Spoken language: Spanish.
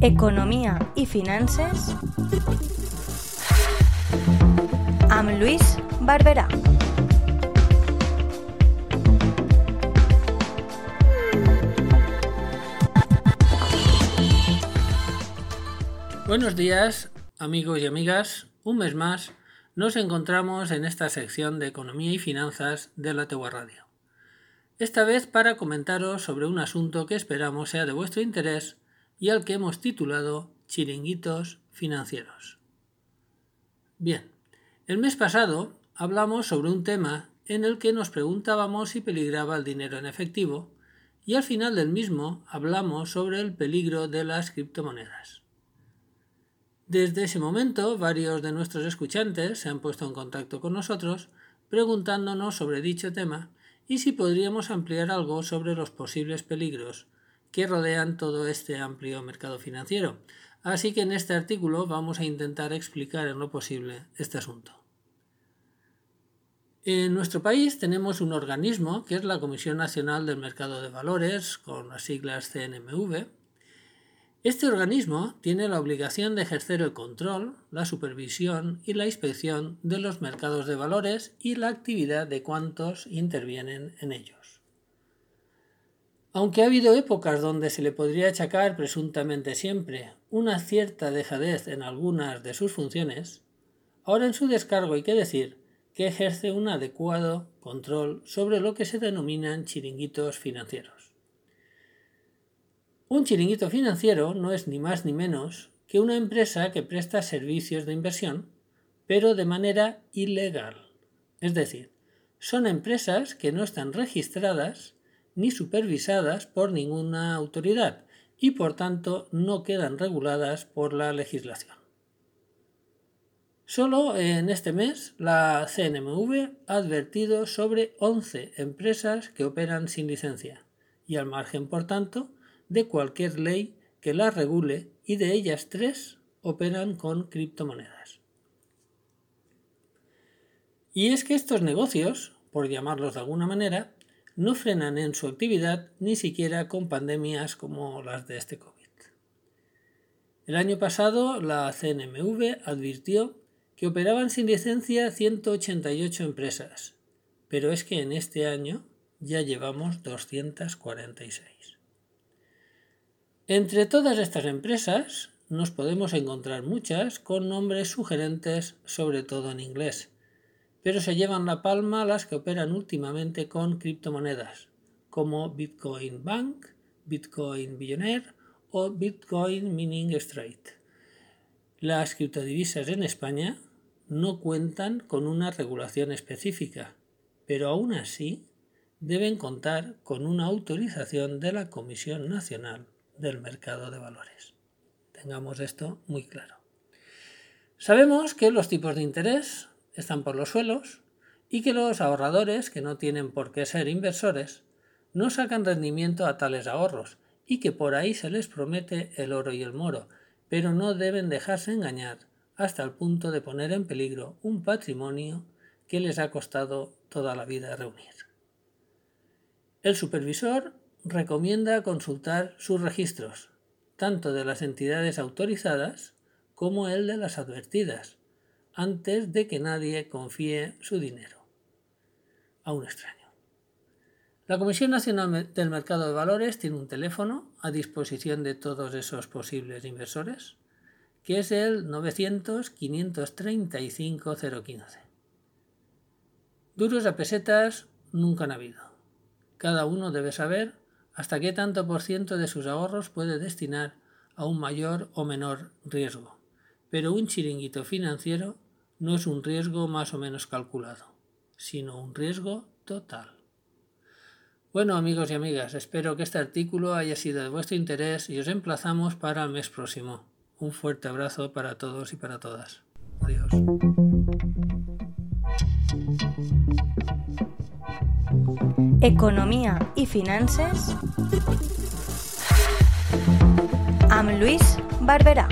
Economia i finances amb Lluís Barberà. Buenos días, amigos y amigas. Un mes más nos encontramos en esta sección de Economía y Finanzas de la Tegua Radio. Esta vez para comentaros sobre un asunto que esperamos sea de vuestro interés y al que hemos titulado Chiringuitos Financieros. Bien, el mes pasado hablamos sobre un tema en el que nos preguntábamos si peligraba el dinero en efectivo y al final del mismo hablamos sobre el peligro de las criptomonedas. Desde ese momento, varios de nuestros escuchantes se han puesto en contacto con nosotros preguntándonos sobre dicho tema y si podríamos ampliar algo sobre los posibles peligros que rodean todo este amplio mercado financiero. Así que en este artículo vamos a intentar explicar en lo posible este asunto. En nuestro país tenemos un organismo que es la Comisión Nacional del Mercado de Valores, con las siglas CNMV, este organismo tiene la obligación de ejercer el control, la supervisión y la inspección de los mercados de valores y la actividad de cuantos intervienen en ellos. Aunque ha habido épocas donde se le podría achacar presuntamente siempre una cierta dejadez en algunas de sus funciones, ahora en su descargo hay que decir que ejerce un adecuado control sobre lo que se denominan chiringuitos financieros. Un chiringuito financiero no es ni más ni menos que una empresa que presta servicios de inversión, pero de manera ilegal. Es decir, son empresas que no están registradas ni supervisadas por ninguna autoridad y por tanto no quedan reguladas por la legislación. Solo en este mes la CNMV ha advertido sobre 11 empresas que operan sin licencia y al margen, por tanto, de cualquier ley que las regule y de ellas tres operan con criptomonedas. Y es que estos negocios, por llamarlos de alguna manera, no frenan en su actividad ni siquiera con pandemias como las de este COVID. El año pasado la CNMV advirtió que operaban sin licencia 188 empresas, pero es que en este año ya llevamos 246. Entre todas estas empresas nos podemos encontrar muchas con nombres sugerentes, sobre todo en inglés, pero se llevan la palma las que operan últimamente con criptomonedas, como Bitcoin Bank, Bitcoin Billionaire o Bitcoin Mining Straight. Las criptodivisas en España no cuentan con una regulación específica, pero aún así deben contar con una autorización de la Comisión Nacional del mercado de valores. Tengamos esto muy claro. Sabemos que los tipos de interés están por los suelos y que los ahorradores, que no tienen por qué ser inversores, no sacan rendimiento a tales ahorros y que por ahí se les promete el oro y el moro, pero no deben dejarse engañar hasta el punto de poner en peligro un patrimonio que les ha costado toda la vida reunir. El supervisor recomienda consultar sus registros, tanto de las entidades autorizadas como el de las advertidas, antes de que nadie confíe su dinero a un extraño. La Comisión Nacional del Mercado de Valores tiene un teléfono a disposición de todos esos posibles inversores, que es el 900-535-015. Duros a pesetas nunca han habido. Cada uno debe saber hasta qué tanto por ciento de sus ahorros puede destinar a un mayor o menor riesgo. Pero un chiringuito financiero no es un riesgo más o menos calculado, sino un riesgo total. Bueno amigos y amigas, espero que este artículo haya sido de vuestro interés y os emplazamos para el mes próximo. Un fuerte abrazo para todos y para todas. Adiós. Economia i finances amb Lluís Barberà.